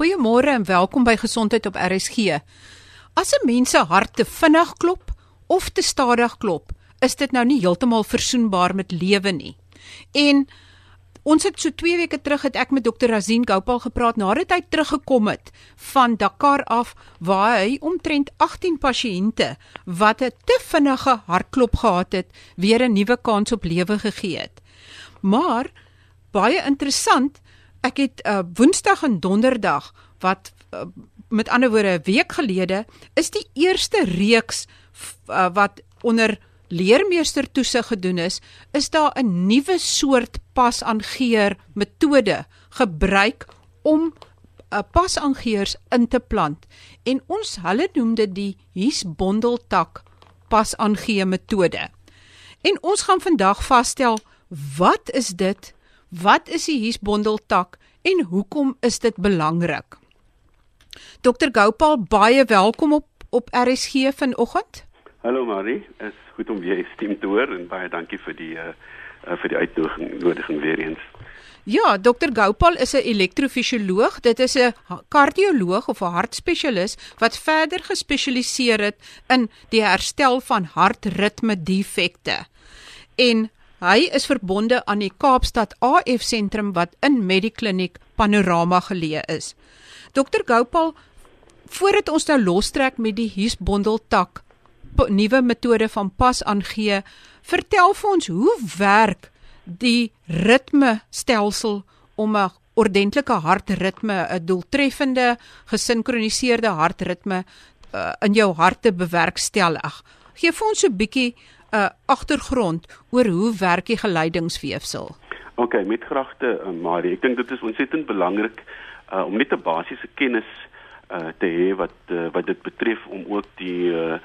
Goeiemôre en welkom by Gesondheid op RSG. As 'n mens se hart te vinnig klop of te stadig klop, is dit nou nie heeltemal versoenbaar met lewe nie. En ons het so 2 weke terug het ek met dokter Razin Gopal gepraat nadat hy teruggekom het van Dakar af waar hy omtrent 18 pasiënte wat 'n te vinnige hartklop gehad het, weer 'n nuwe kans op lewe gegee het. Maar baie interessant, ek het uh, Woensdag en Donderdag wat uh, met ander woorde 'n week gelede is die eerste reeks uh, wat onder leermeester toesig gedoen is, is daar 'n nuwe soort pasaangeer metode gebruik om 'n uh, pasaangeers in te plant en ons hulle noem dit die hiesbondeltak pasaangee metode. En ons gaan vandag vasstel wat is dit? Wat is die hiesbondeltak en hoekom is dit belangrik? Dr Gopal, baie welkom op op RSG vanoggend. Hallo Marie, is goed om weer stem te hoor en baie dankie vir die uh, vir die uitnodiging nodiging weer eens. Ja, Dr Gopal is 'n elektrofisioloog. Dit is 'n kardioloog of 'n hartspesialis wat verder gespesialiseer het in die herstel van hartritme defekte. En Hy is verbonde aan die Kaapstad AF sentrum wat in Medikliniek Panorama geleë is. Dr Gopal, voordat ons nou lostrek met die hiesbondeltak nuwe metode van pas aangee, vertel vir ons hoe werk die ritmestelsel om 'n ordentlike hartritme, 'n doeltreffende, gesinkroniseerde hartritme uh, in jou hart te bewerkstellig. Gee vir ons 'n bietjie uh, agtergrond oor hoe werk die geleidingsweefsel. OK, met graagte uh, Marie. Ek dink dit is ontsettend belangrik uh, om net 'n basiese kennis uh, te hê wat uh, wat dit betref om ook die uh,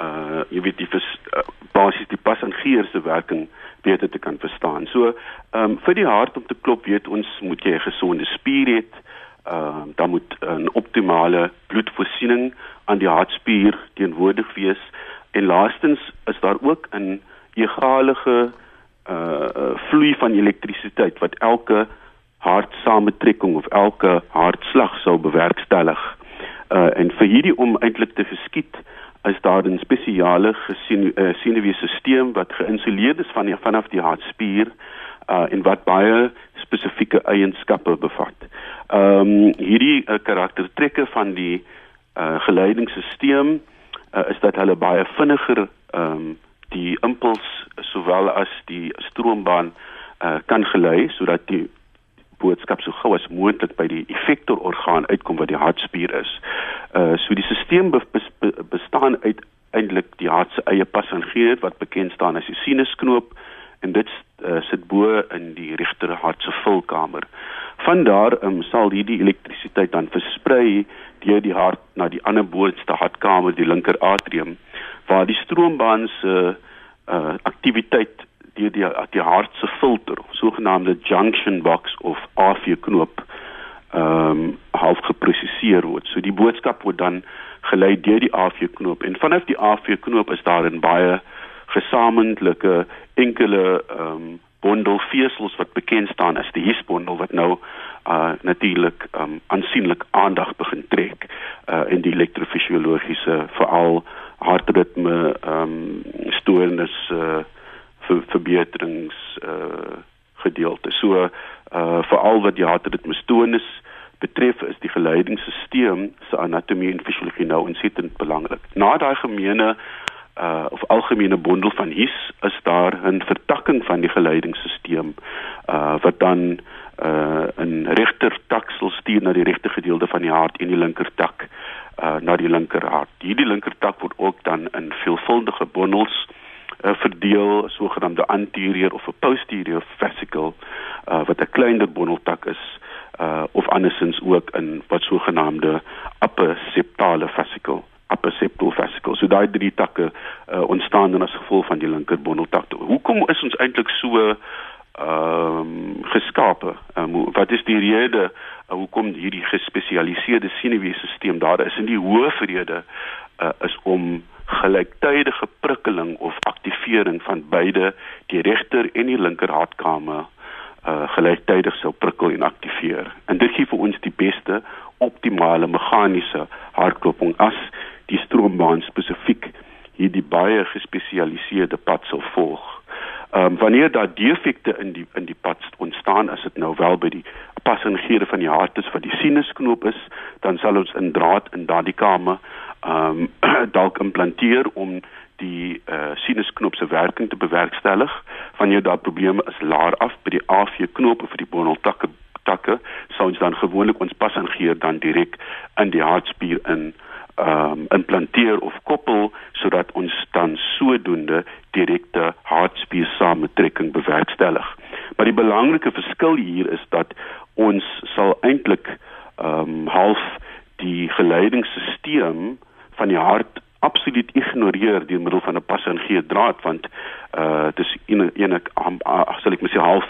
uh jy weet die vers, uh, basies die pas en geer se werking beter te kan verstaan. So, ehm um, vir die hart om te klop, weet ons moet jy 'n gesonde spier hê. Ehm uh, dan moet 'n optimale bloedvoorsiening aan die hartspier teenwoordig wees. En laastens is daar ook 'n egalige uh vloei van elektrisiteit wat elke hartsamentrekking of elke hartslag sou bewerkstellig. Uh en vir hierdie om eintlik te geskied is daar 'n spesiale senuweestelsel uh, wat geïsoleer is van die, vanaf die hartspier uh en wat baie spesifieke eienskappe bevat. Ehm um, hierdie uh, karaktertrekke van die uh geleidingsstelsel uh, is dat hulle baie vinniger ehm um, die impuls sowel as die stroombaan uh, kan gelei sodat die boodskap so gou as moontlik by die effektororgaan uitkom wat die hartspier is. Uh so die stelsel be be bestaan uit eintlik die hart se eie passangeer wat bekend staan as die sinusknoop en dit uh, sit bo in die regter hart se vulkamer. Van daar um, sal hierdie elektrisiteit dan versprei deur die hart na die ander boonste hartkamer, die linker atrium, waar die stroombaan se uh, aktiwiteit deur die die hart se filter, sogenaamde junction box of AV knoop, ehm um, half geprosesseer word. So die boodskap word dan gelei deur die AV knoop en vanaf die AV knoop is daar 'n baie gesamentlike enkele ehm um, bondel vesels wat bekend staan as die hiesbondel wat nou uh natuurlik um aansienlik aandag begin trek uh in die elektrofisiologiese veral hartritme um stoornis uh ver, verbeterings uh gedeelte. So uh veral wat die hartritme stoornis betref is die geleidingsstelsel se anatomie en fisiologie nou ontsettend belangrik. Na daai gemeene uh of algemene bondel van his is daar 'n vertakking van die geleidingsstelsel uh wat dan uh 'n regter tak sal stuur na die regte gedeelte van die hart en die linker tak uh na die linker hart. Hierdie linker tak word ook dan in veelvuldige bondels uh verdeel, sogenaamde anterior of 'n posterior vesicle uh wat 'n kleiner bondeltak is uh of andersins ook in wat sogenaamde upper septale vesicle upper septal vesicle. So daai drie takke uh, ontstaan dan as gevolg van die linker bondeltak. Hoekom is ons eintlik so ehm um, geskape. Um, wat is die rede uh, hoekom hierdie gespesialiseerde senuweestelsel daar is? En die hoofrede uh, is om gelyktydige prikkeling of aktivering van beide die regter en die linker hartkamer uh gelyktydig sou prikkel en aktiveer. En dit gee vir ons die beste optimale meganiese hartklopping as stroombaan spesifiek hierdie baie gespesialiseerde pad sal volg. Ehm um, wanneer daar defekte in die in die pad ontstaan, as dit nou wel by die passinggere van die hart is wat die sinusknoop is, dan sal ons 'n draad in daardie kamer ehm um, dalk implanteer om die uh, sinusknop se werking te bewerkstellig. Wanneer daar probleme is laer af by die AV knope vir die boneltakke takke, sou ons dan gewoonlik ons passingeer dan direk in die hartspier in um, implanteer of koppel sodat ons dan sodoende direkte hartspier samentrekking bewerkstellig. Maar die belangrike verskil hier is dat ons sal eintlik ehm um, half die geleidingsstelsel van die hart absoluut ignoreer deur middel van 'n pas en gee draad want uh dis een een sal ek mens half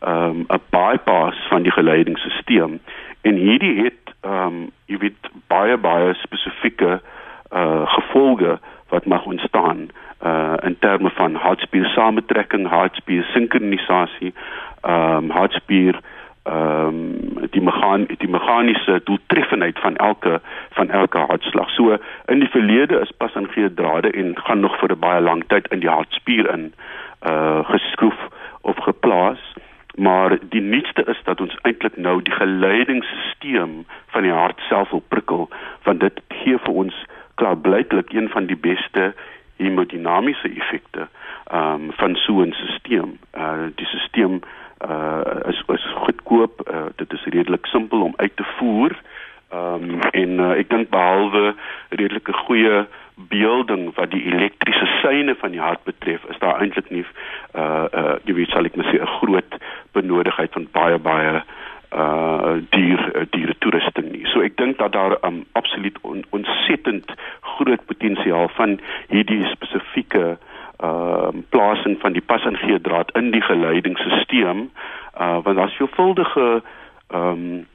ehm um, 'n bypass van die geleidingsstelsel en hierdie het ehm um, jy weet baie baie spesifieke uh gevolge wat mag ontstaan uh in terme van hartspier samentrekking, hartspier sinkronisasie, ehm um, hartspier ehm um, die megaan die meganiese doeltreffendheid van elke van elke hartslag. So in die verlede is pas en gee drade en gaan nog vir 'n baie lang tyd in die hartspier in uh geskroef of geplaas. Maar die nuutste is dat ons eintlik nou die geleidingsstelsel van die hart self wil prikkel want dit gee vir ons klaar blyklik een van die beste hemodinamiese effekte ehm um, van so 'n stelsel. Uh die stelsel uh is is goedkoop. Uh, dit is redelik simpel om uit te voer. Ehm um, en uh, ek dink behalwe redelike goeie beelding wat die elektriese syne van die hart betref, is daar eintlik nie uh uh jy weet sal ek net sê 'n groot benodigheid van baie baie uh dier diere toerusting nie. So ek dink dat daar um, absoluut on, ontsettend groot potensiaal van hierdie spesifieke ehm uh, plasing van die pas en gee draad in die geleidingsstelsel uh want daar's veelvuldige ehm um,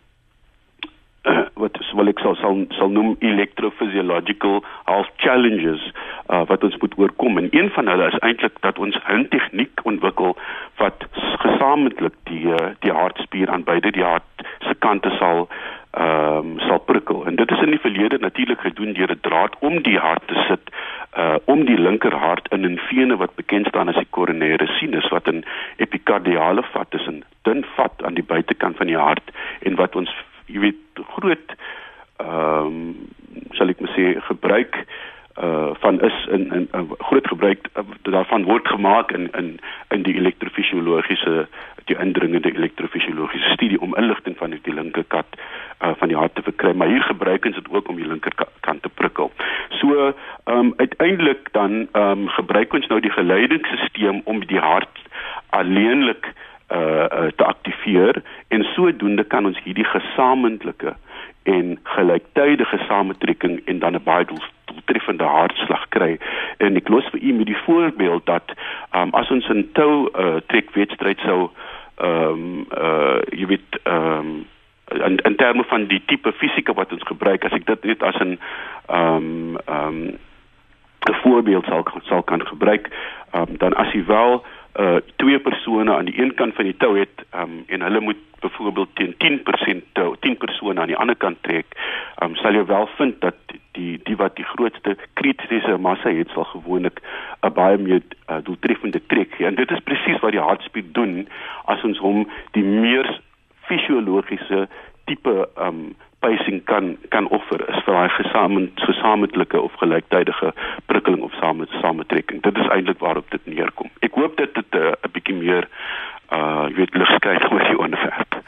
wat wel ek sal sal, sal noem electrophysiological health challenges uh, wat ons moet oorkom. En een van hulle is eintlik dat ons 'n tegniek ontwikkel wat gesamentlik die uh, die hartspier aan beide die hart se kante sal ehm um, sal prikkel. En dit is in die verlede natuurlik gedoen deur 'n draad om die hart te sit uh om die linkerhart in 'n vene wat bekend staan as die koronêre sinus wat 'n epikardiale vat is 'n dun vat aan die buitekant van die hart en wat ons jy weet groot ehm um, sal ek maar sê gebruik uh van is in in 'n uh, groot gebruik uh, daarvan word gemaak in in in die elektrofisiologiese die indringende elektrofisiologiese studie om inligting van die linkerkant uh, van die hart te verkry maar hier gebruik ons dit ook om die linkerkant te prikkel. So ehm um, uiteindelik dan ehm um, gebruik ons nou die geleidingsstelsel om die hart alleenlik uh, uh te aktiveer en sodoende kan ons hierdie gesamentlike en gelyktydige samentrekking en dan 'n baie doeltreffende hartslag kry. En ek los vir u met die voorbeeld dat um, as ons 'n tou uh, trekwedstryd sou ehm um, uh jy weet ehm um, in in terme van die tipe fisika wat ons gebruik as ek dit net as 'n ehm um, ehm um, 'n voorbeeld sal sal kan gebruik um, dan as jy wel uh twee persone aan die een kant van die tou het um, en hulle moet byvoorbeeld teen 10% tou 10 persone aan die ander kant trek um, sal jy wel vind dat die die wat die grootste kritiese massa het sal gewoonlik 'n baie meer uh, doeltreffende trek gee en dit is presies wat die hartspier doen as ons hom die meer fisiologiese tipe um pacing kan kan offer is vir daai gesamentlike gesamentlike of gelyktydige prikkeling of same samentrekking. Dit is eintlik waarop dit neerkom. Ek hoop dit het eh, 'n uh, bietjie meer uh jy weet ligskyn oor die onderwerp.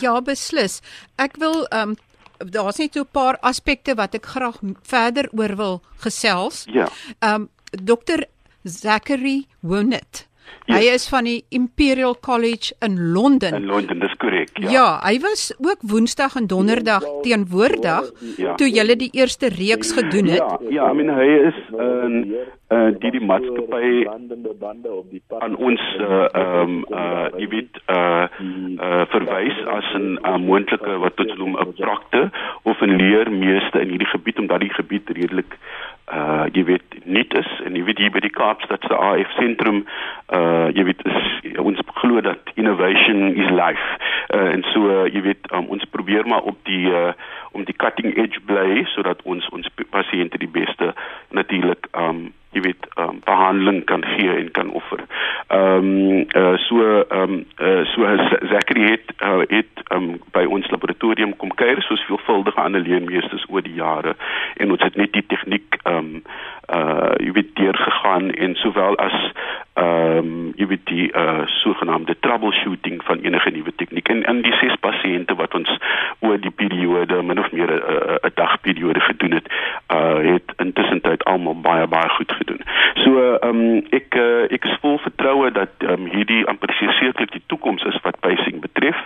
Ja, beslis. Ek wil um daar's net so 'n paar aspekte wat ek graag verder oor wil gesels. Ja. Um Dr. Zachary Wonet Ja. Hy is van die Imperial College in Londen. In Londen, dis korrek, ja. Ja, hy was ook Woensdag en Donderdag teenwoordig ja. toe julle die eerste reeks gedoen het. Ja, ja, I mean hy is 'n uh, die die maatskappy aan ons uh, um uh jy weet uh, uh verwys as 'n uh, moontlike wat ons noem 'n prakte of 'n leermeester in hierdie gebied omdat die gebied redelik uh jy weet nie is en jy weet hier by die Kaapstad se AF sentrum uh jy weet is, ons glo dat innovation is life uh, en so uh, jy weet um, ons probeer maar op die uh, om die cutting edge bly sodat ons ons pasiënte die beste natuurlik ehm um, jy weet um, behandeling kan gee en kan offer. Ehm um, uh, so ehm um, uh, so Zachary het uh, het um, by ons laboratorium kom kuier soos veelvuldige ander leenmeesters oor die jare en ons het net die tegniek ehm um, uh jy weet deur gegaan en sowel as ehm um, jy weet die uh sogenaamde troubleshooting van enige nuwe tegniek en in die ses pasiënte wat ons oor die periode min of meer 'n dagperiode gedoen het uh het intussen tyd almal baie baie goed gedoen. So ehm um, ek uh, ek is vol vertroue dat ehm um, hierdie amper sekerlik die toekoms is wat pacing betref.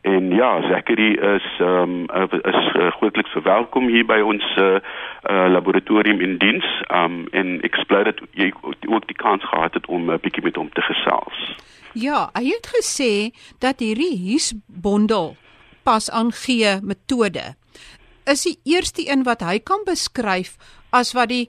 En ja, Zachary is ehm um, is uh, grootliks verwelkom hier by ons uh, uh laboratorium in diens. Ehm um, en ek bly dat jy ook die kans gehad het om 'n uh, bietjie met hom te gesels. Ja, hy het gesê dat hierdie huisbondel pas aangee metode is die eerste een wat hy kan beskryf as wat die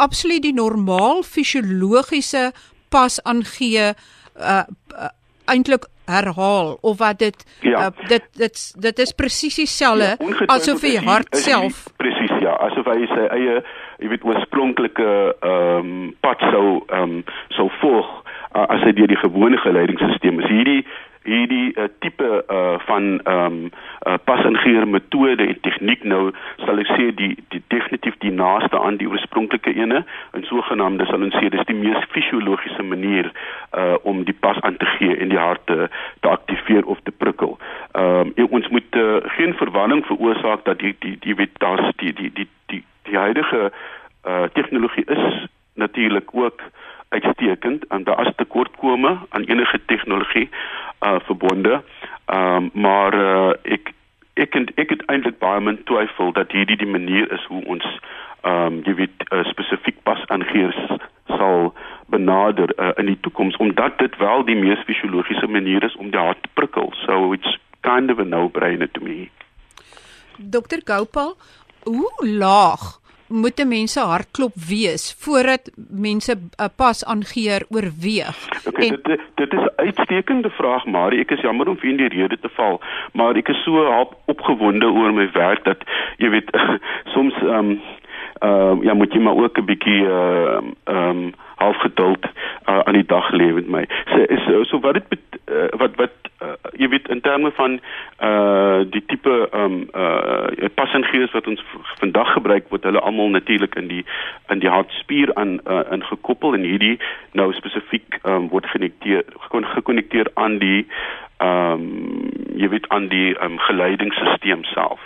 absoluut die normaal fisiologiese pas aangee uh, uh eintlik herhaal of wat dit ja. uh, dit dit dit is presies dieselfde ja, asof die hart self presies ja asof hy sy eie jy weet oorspronklike ehm um, pad sou ehm um, sou volg uh, as hy deur die gewone geleidingsstelsel is hierdie hierdie uh, tipe uh, van ehm um, uh, passingeer metode en tegniek nou sal ek sê die die definitief die naaste aan die oorspronklike ene en sogenaamde sal ons sê dis die mees fisiologiese manier uh, om die pas aan te gee en die hart te, te aktiveer of te prikkel. Ehm um, ons moet uh, geen verwarring veroorsaak dat die die die weet daar's die die die die die huidige uh, tegnologie is natuurlik ook uitstekend en daar is tekortkome aan enige tegnologie uh verbonde. Ehm um, maar uh, ek ek en ek het eintlik baie min twyfel dat hierdie die manier is hoe ons ehm um, jy weet uh, spesifiek pas aangeers sal benader uh, in die toekoms omdat dit wel die mees fisiologiese manier is om die hart te prikkel. So it's kind of a no-brainer to me. Dr. Gopal, hoe laag moet 'n mens se hartklop wees voordat mense 'n pas aangeer oorweeg? Okay, en, dit dit is 'n uitstekende vraag, maar ek is jammer om vir die rede te val, maar ek is so opgewonde oor my werk dat jy weet soms ehm um, uh, ja, moet jy maar ook 'n bietjie ehm uh, um, half geduld uh, aan die dag lewe met my. So is so, so wat dit uh, wat wat uh, jy weet in terme van uh die tipe ehm um, uh passengees wat ons vandag gebruik word hulle almal natuurlik in die in die hartspier aan uh, hierdie nou spesifiek um, word gekonnekteer gekonnekteer aan die ehm um, jy weet aan die um, geleidingsstelsel self.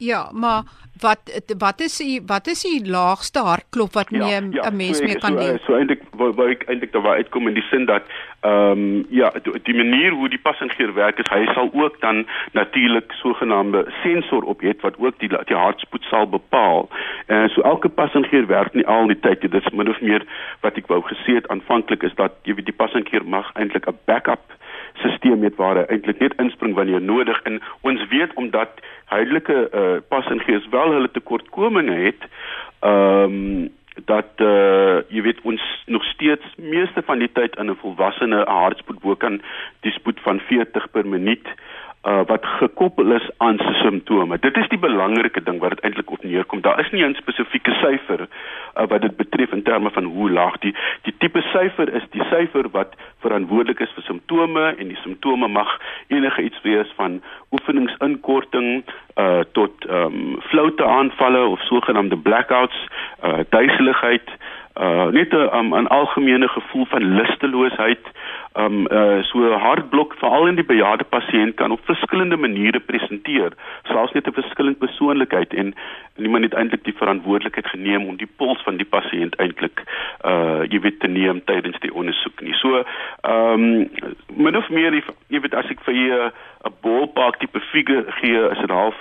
Ja, maar wat wat is die wat is die laagste hartklop wat 'n ja, ja, mens so, meer kan doen? So, so eintlik wou ek eintlik daar uitkom in die sin dat ehm um, ja, die manier hoe die passingeer werk is, hy sal ook dan natuurlik sogenaamde sensor op het wat ook die die hartspoed sal bepaal. En so elke passingeer werk nie al die tyd, dit is min of meer wat ek wou gesê het aanvanklik is dat jy weet die passingeer mag eintlik 'n backup stelsel het waar hy eintlik net inspring wanneer nodig en ons weet omdat huidelike uh, passingeers wel hulle tekortkominge het ehm um, dat uh, jy weet ons nog steeds meeste van die tyd in 'n volwassene hartspoed bo kan die spoed van 40 per minuut uh, wat gekoppel is aan sy simptome. Dit is die belangrike ding wat dit eintlik op neerkom. Daar is nie 'n spesifieke syfer uh, wat dit betref in terme van hoe laag die die tipe syfer is, die syfer wat verantwoordelik is vir simptome en die simptome mag enige iets wees van oefeningsinkorting uh tot ehm um, floute aanvalle of sogenaamde blackouts, uh duiseligheid, uh net 'n um, 'n algemene gevoel van lusteloosheid um uh so 'n hartblok veral in die bejaarde pasiënt kan op verskillende maniere presenteer. Selfs net 'n verskillende persoonlikheid en niemand het eintlik die verantwoordelikheid geneem om die pols van die pasiënt eintlik uh jy weet te neem tydens die ondersoek nie. So um min of meer jy weet as ek vir jou 'n ballpark tipe figuur gee is dit half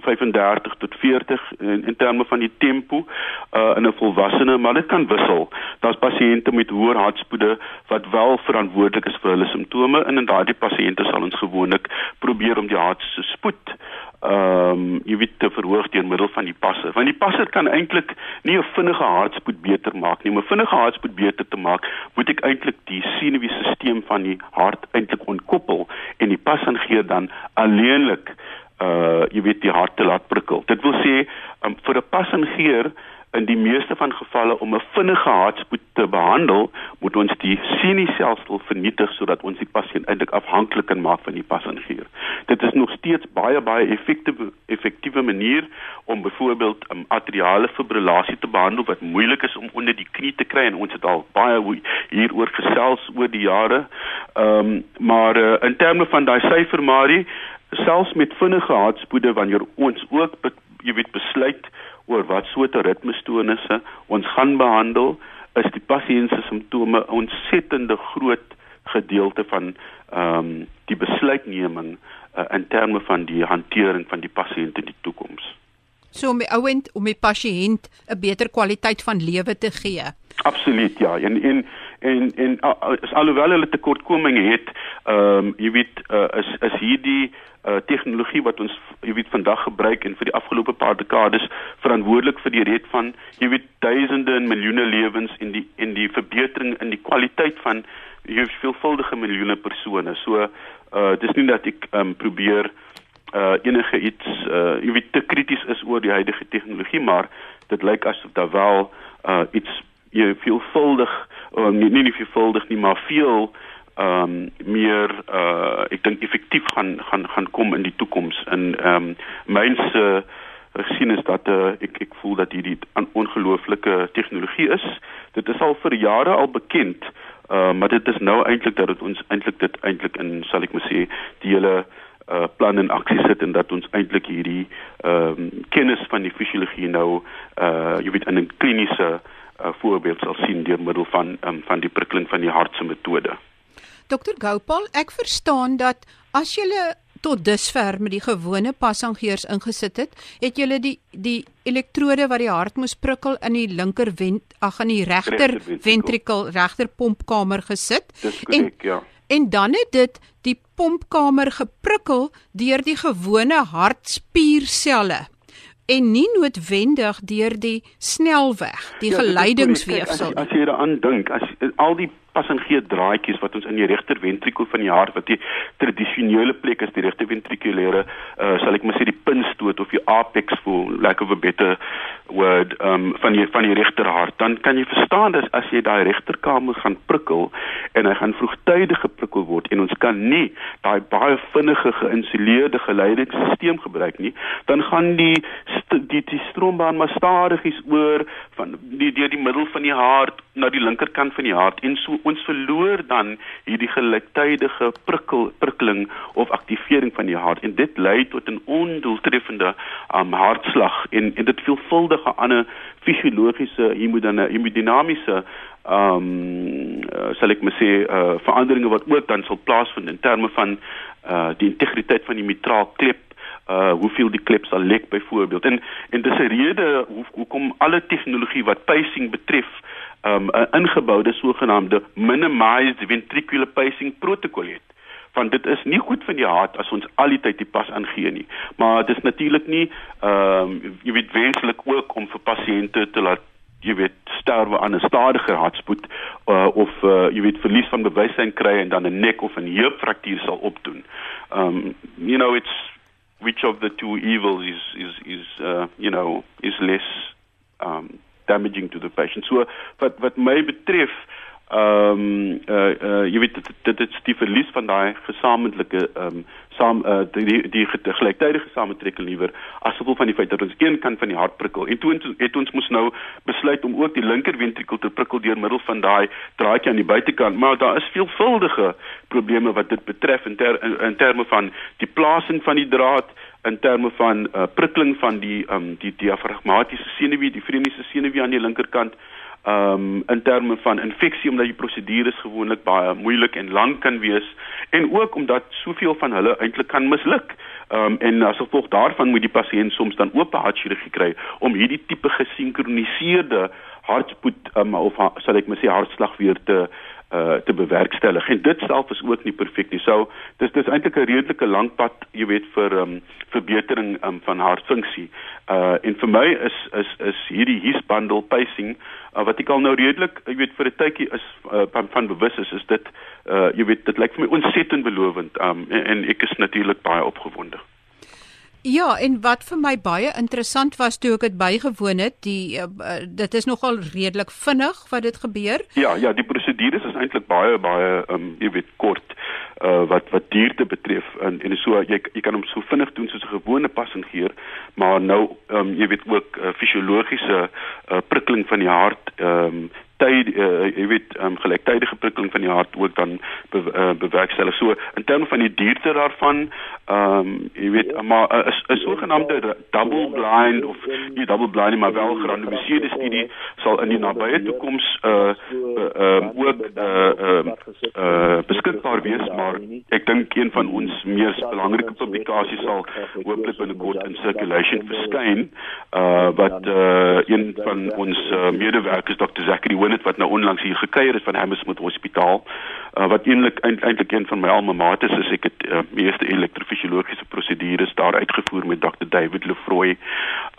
35 tot 40 in, in terme van die tempo uh in 'n volwassene maar dit kan wissel. Daar's pasiënte met hoër hartspoede wat wel verantwoordelik is vir hulle simptome en in daardie pasiënte sal ons gewoonlik probeer om die hart se spoed ehm um, jy weet te verhoog deur middel van die passer. Want die passer kan eintlik nie 'n vinnige hartspoed beter maak nie. Om 'n vinnige hartspoed beter te maak, moet ek eintlik die senuweestelsel van die hart eintlik ontkoppel en die passer gee dan alleenlik uh jy weet die hart te laat prikkel. Dit wil sê um, vir 'n passagier in die meeste van gevalle om 'n vinnige hartspoed te behandel, moet ons die sinusstelsel vernietig sodat ons die pasiënt eintlik afhanklik kan maak van die passagier. Dit is nog steeds baie baie effektiewe effektiewe manier om byvoorbeeld um, atriale fibrillasie te behandel wat moeilik is om onder die knie te kry en ons het al baie hieroor gesels oor die jare. Ehm um, maar uh, in terme van daai syfer Marie selfs met vinnige hartspoede wanneer ons ook jy weet besluit oor wat soorte ritmestonisse ons gaan behandel, is die pasiënt se simptome ontsettende groot gedeelte van ehm um, die besluitneming uh, in terme van die hantering van die pasiënt in die toekoms. So om die ouend om die pasiënt 'n beter kwaliteit van lewe te gee. Absoluut ja. En en en en as alhoewel hulle tekortkominge het, ehm um, jy weet uh, is is hierdie uh, tegnologie wat ons jy weet vandag gebruik en vir die afgelope paar dekades verantwoordelik vir die red van jy weet duisende en miljoene lewens en die en die verbetering in die kwaliteit van jy weet veelvuldige miljoene persone. So uh dis nie dat ek um, probeer uh enige iets uh jy weet te krities is oor die huidige tegnologie, maar dit lyk asof daar wel uh iets jy veelvuldig uh, nie nie veelvuldig nie, maar veel ehm um, meer uh ek dink effektief gaan gaan gaan kom in die toekoms in ehm um, mense gesien is dat uh, ek ek voel dat hierdie 'n ongelooflike tegnologie is. Dit is al vir jare al bekend. Uh maar dit is nou eintlik dat dit ons eintlik dit eintlik in sal ek maar sê die hele uh plan en aksie sit en dat ons eintlik hierdie ehm um, kennis van die fisiologie nou uh jy weet in 'n kliniese uh, voorbeeld sal sien deur middel van um, van die prikkeling van die hart se metode. Dr Gopal, ek verstaan dat as jy tot dusver met die gewone passangers ingesit het, het jy die die elektrode wat die hart moes prikkel in die linker vent ag in die regter ventrikel regter pompkamer gesit. Dis korrek, ja. En dan het dit die pompkamer geprikkel deur die gewone hartspierselle en nie noodwendig deur die snelweg, die ja, geleidingsweefsel. As, as jy daaraan dink, as al die pas en gee draadjies wat ons in die regter ventrikel van die hart wat die tradisionele plek is die regter ventrikulêre uh, sal ek maar sê die puntstoot of die apex voel like of a better word um, van die van die regter hart. Dan kan jy verstaan dat as jy daai regterkamer gaan prikkel en hy gaan vroegtydig geprikkel word en ons kan nie daai baie vinnige geïnsuleerde geleidingsstelsel gebruik nie dan gaan die die die stroombaan maar stadigies oor van die deur die middel van die hart na die linkerkant van die hart en so ons verloor dan hierdie gelyktydige prikkel prikkeling of aktivering van die hart en dit lei tot 'n ondoeltreffende um, hartslag en en dit veelvuldige ander fisiologiese hemodinamiese ehm um, uh, sal ek maar sê uh, veranderinge wat ook dan sal plaasvind in terme van uh, die integriteit van die mitraal klep uh hoeveel die klep sal lek byvoorbeeld. En en dis 'n rede hoe hoekom alle tegnologie wat pacing betref um, 'n ingeboude sogenaamde minimized ventricular pacing protokol het want dit is nie goed vir die hart as ons al die tyd die pas aangee nie maar dit is natuurlik nie ehm um, jy weet wenslik ook om vir pasiënte te laat jy weet sterwe aan 'n stadiger hartspoed uh, of uh, jy weet verlies van bewussyn kry en dan 'n nek of 'n heupfraktuur sal opdoen. Um you know it's which of the two evils is is is uh, you know is less um damaging to the patient. So wat wat my betref ehm um, uh uh jy weet dit dit is die verlies van daai gesamentlike ehm um, saam uh die die, die gelyktydige samentrekking liewer as gevolg van die feit dat ons een kant van die hart prikkel. En toe het ons mos nou besluit om ook die linker ventrikel te prikkel deur middel van daai draadjie aan die buitekant. Maar daar is veelvuldige probleme wat dit betref in ter, in, in terme van die plasing van die draad in terme van uh, prikkeling van die um, die diafragmatiese senuwee, die vreniese senuwee aan die linkerkant, um, in terme van infeksie omdat die prosedures gewoonlik baie moeilik en lank kan wees en ook omdat soveel van hulle eintlik kan misluk. Ehm um, en as gevolg daarvan moet die pasiënt soms dan oop hartchirurgie kry om hierdie tipe gesinkroniseerde hartspoed um, of sal ek maar sê hartslag weer te uh te bewerkstellig en dit self is ook nie perfek nie. So dis dis eintlik 'n redelike lang pad, jy weet vir um verbetering um van hartfunksie. Uh en vir my is is is hierdie his bundle pacing uh, wat ek al nou redelik, jy weet vir 'n tydjie is uh, van, van bewus is, is dit uh jy weet dit lyk vir my ontsettend belovend um en, en ek is natuurlik baie opgewonde. Ja, en wat vir my baie interessant was toe ek dit bygewoon het, die uh, dit is nogal redelik vinnig wat dit gebeur. Ja, ja, die prosedures is eintlik baie baie ehm um, jy weet kort uh wat wat dierte betref en en so jy jy kan hom so vinnig doen soos 'n gewone passengeer maar nou um, jy weet ook uh, fisiologiese uh, prikkeling van die hart um, tyd uh, jy weet um, gelyktydige prikkeling van die hart ook dan be, uh, bewerkstellig. So in terme van die duurte daarvan, ehm um, jy weet maar 'n uh, 'n sogenaamde double blind of nie double blind maar wel gerandomiseerde studie sal in die nabye toekoms uh ehm uh, ook uh uh, uh beskikbaar wees, maar ek dink een van ons mees belangrike publikasies sal hooplik binnekort in circulation verskyn uh wat uh een van ons uh, medewerkers Dr. Zachary Winnet wat nou onlangs hier gekuier het van Hammersmith Hospitaal uh, wat eintlik eintlik een van my alma mater is. Ek het uh, meeste elektrofisiologiese prosedures daar uitgevoer met Dr David Lefroy.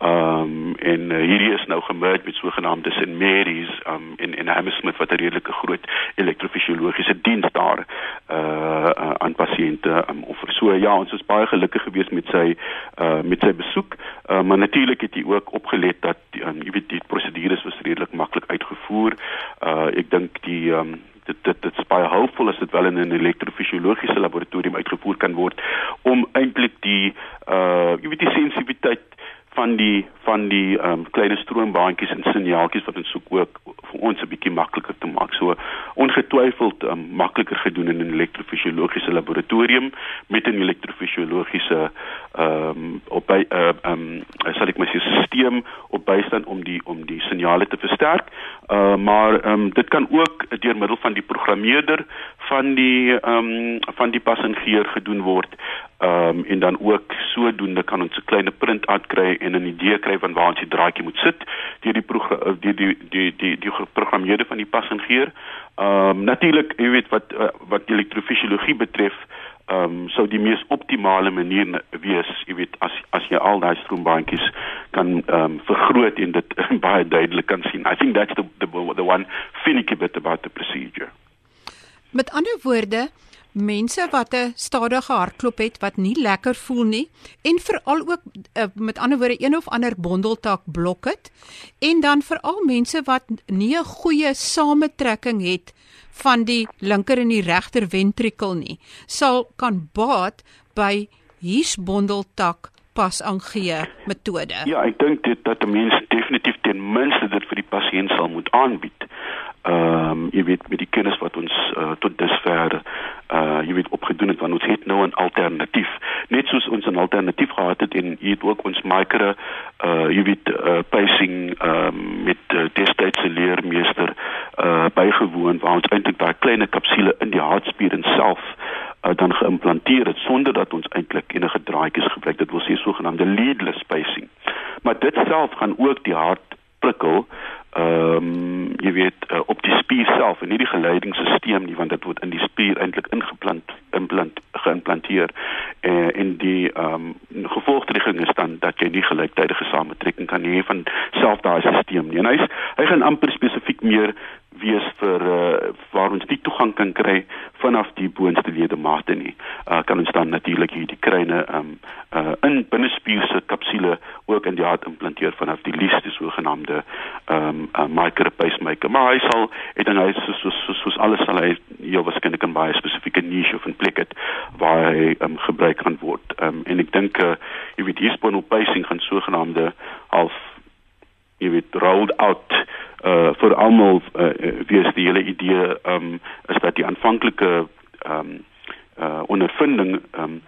Um, en uh, hierdie is nou gemerge met sogenaamde St Mary's um, in in Hammersmith wat 'n redelike groot elektrofisiologiese diens daar uh, aan pasiënte um, offer. So ja ons is baie gelukkig geweest met sy uh, met sy besoek. Uh, maar natuurlik het hy ook opgelet dat um, jy weet die prosedures was redelik maklik uitgevoer uh, ek dink die um, dit dit dit is baie hoopvol as dit wel in 'n elektrofisiologiese laboratorium uitgevoer kan word om eintlik die uh jy weet die sensitiwiteit van die van die ehm um, kleine stroombaantjies en signaaltjies wat ons soek ook vir ons 'n bietjie makliker te maak. So ongetwyfeld um, makliker gedoen in 'n elektrofisiologiese laboratorium met 'n elektrofisiologiese ehm um, op by ehm uh, um, sal ek my sê stelsel op bystand om die om die signale te versterk. Uh maar ehm um, dit kan ook deur middel van die programmeerder van die ehm um, van die passengeer gedoen word. Ehm um, en dan ook sodoende kan ons 'n klein print uitkry en 'n idee kry van waar ons die draadjie moet sit deur die die die die die die geprogrammeerde van die passengeer. Ehm um, natuurlik, jy weet wat wat elektrofisiologie betref, ehm um, sou die mees optimale manier wees, jy weet as as jy al daai stroombaantjies kan ehm um, vergroot en dit baie duidelik kan sien. I think that's the the the one finicky bit about the procedure. Met ander woorde, mense wat 'n stadige hartklop het wat nie lekker voel nie en veral ook uh, met ander woorde een of ander bondeltak blok het en dan veral mense wat nie 'n goeie samentrekking het van die linker en die regter ventrikel nie sal kan baat by hiesbondeltak pas aangee metode. Ja, ek dink dit dat 'n mens definitief ten minste dit vir die pasiënt sal moet aanbied. Ehm um, jy weet met die kennis wat ons uh, tot dusver uh jy weet opgedoen het want ons het nou 'n alternatief. Net soos ons 'n alternatief gehad het en jy het ook ons micro uh jy weet uh, pacing ehm um, met uh, destydse leermeester uh bygewoon waar ons eintlik daai klein kapsule in die hartspier self uh, dan geïmplanteer het sonder dat ons eintlik enige draadjies gebruik. Dit wil sê sogenaamde leadless pacing. Maar dit self gaan ook die hart prikkel ehm um, jy weet uh, op die spier self en nie die geleidingsstelsel nie want dit word in die spier eintlik ingeplant implant geïmplanteer uh, en die ehm um, gevolgtrekking is dan dat jy nie gelyktydige samentrekking kan hê van self daai stelsel nie en hy hy gaan amper spesifiek meer wees vir uh, waar ons die toegang kan kry vanaf die boonste ledemate nie. Uh, kan ons dan natuurlik hierdie kruine um uh, in binnespierse kapsule ook in die hart implanteer vanaf die liefste sogenaamde um uh, micro pacemaker. Maar hy sal en dan hy soos soos soos so, so alles sal hy jou waarskynlik in baie spesifieke niche of 'n plek het waar hy um, gebruik kan word. Um en ek dink uh, jy weet hier spinal pacing gaan sogenaamde half jy weet rolled out uh vir almal uh, wie is die hele idee um is dat die aanvanklike um uh ondervinding um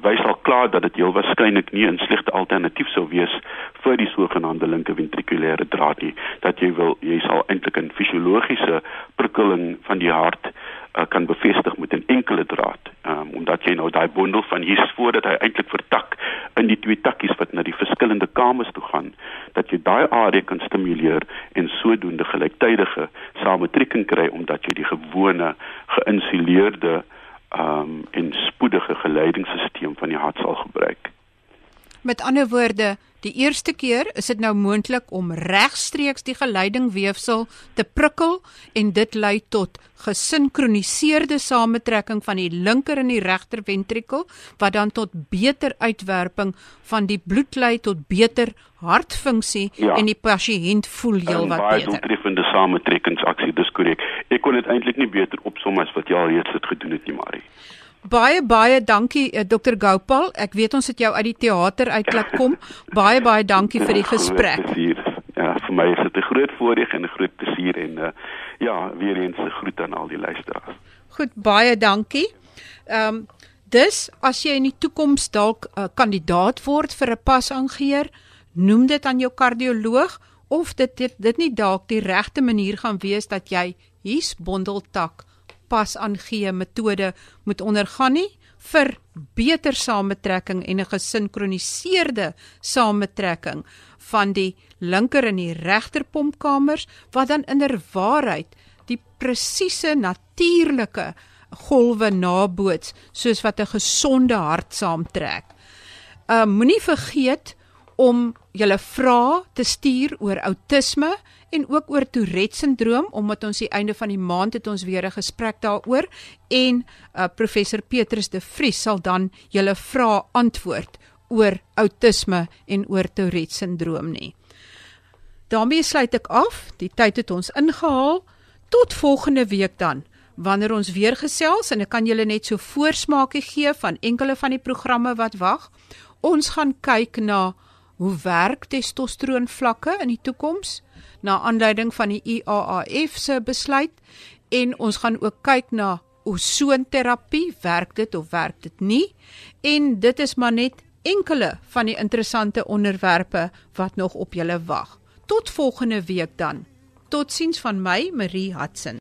wys al klaar dat dit heel waarskynlik nie 'n slegte alternatief sou wees vir die sogenaamde linker ventrikulêre draad nie dat jy wil jy sal eintlik 'n fisiologiese prikkeling van die hart uh, kan bevestig met 'n enkele draad. Um, omdat jy nou daai bondel van hier voordat hy eintlik vertak in die twee takkies wat na die verskillende kamers toe gaan dat jy daai area kan stimuleer en sodoende gelyktydige samentrekking kry omdat jy die gewone geïnsuleerde um, en spoedige geleidingsstelsel van die hart sal gebruik. Met ander woorde, Die eerste keer is dit nou moontlik om regstreeks die geleidingweefsel te prikkel en dit lei tot gesinkroniseerde samentrekking van die linker en die regter ventrikel wat dan tot beter uitwerping van die bloed lei tot beter hartfunksie ja. en die pasiënt voel heelwat beter. Baie doeltreffende samentrekkingsaksie, dis korrek. Ek kon dit eintlik nie beter opsom as wat jy al reeds dit gedoen het nie, Marie. Baie baie dankie uh, eh, Dr Gopal. Ek weet ons het jou uit die teater uitklap kom. baie baie dankie vir die gesprek. Ja, vir my is dit 'n groot voorreg en 'n groot plesier en uh, ja, weer eens 'n groet aan al die luisteraars. Goed, baie dankie. Ehm um, dis as jy in die toekoms dalk 'n uh, kandidaat word vir 'n pasaangeheer, noem dit aan jou kardioloog of dit dit, dit nie dalk die regte manier gaan wees dat jy hier's bondeltak pas aangee metode moet ondergaan nie vir beter samentrekking en 'n gesinkroniseerde samentrekking van die linker en die regter pompkamers wat dan inderwaarheid die presiese natuurlike golwe naboots soos wat 'n gesonde hart saamtrek. Uh moenie vergeet om julle vrae te stuur oor outisme en ook oor Tourette sindroom omdat ons die einde van die maand het ons weer 'n gesprek daaroor en uh, professor Petrus de Vries sal dan julle vrae antwoord oor outisme en oor Tourette sindroom nie. daarmee sluit ek af. Die tyd het ons ingehaal. Tot volgende week dan wanneer ons weer gesels en ek kan julle net so voorsmaakie gee van enkele van die programme wat wag. Ons gaan kyk na hoe werk testosteron vlakke in die toekoms na aanleiding van die IAAF se besluit en ons gaan ook kyk na ozonterapie, werk dit of werk dit nie? En dit is maar net enkele van die interessante onderwerpe wat nog op julle wag. Tot volgende week dan. Totsiens van my, Marie Hudson.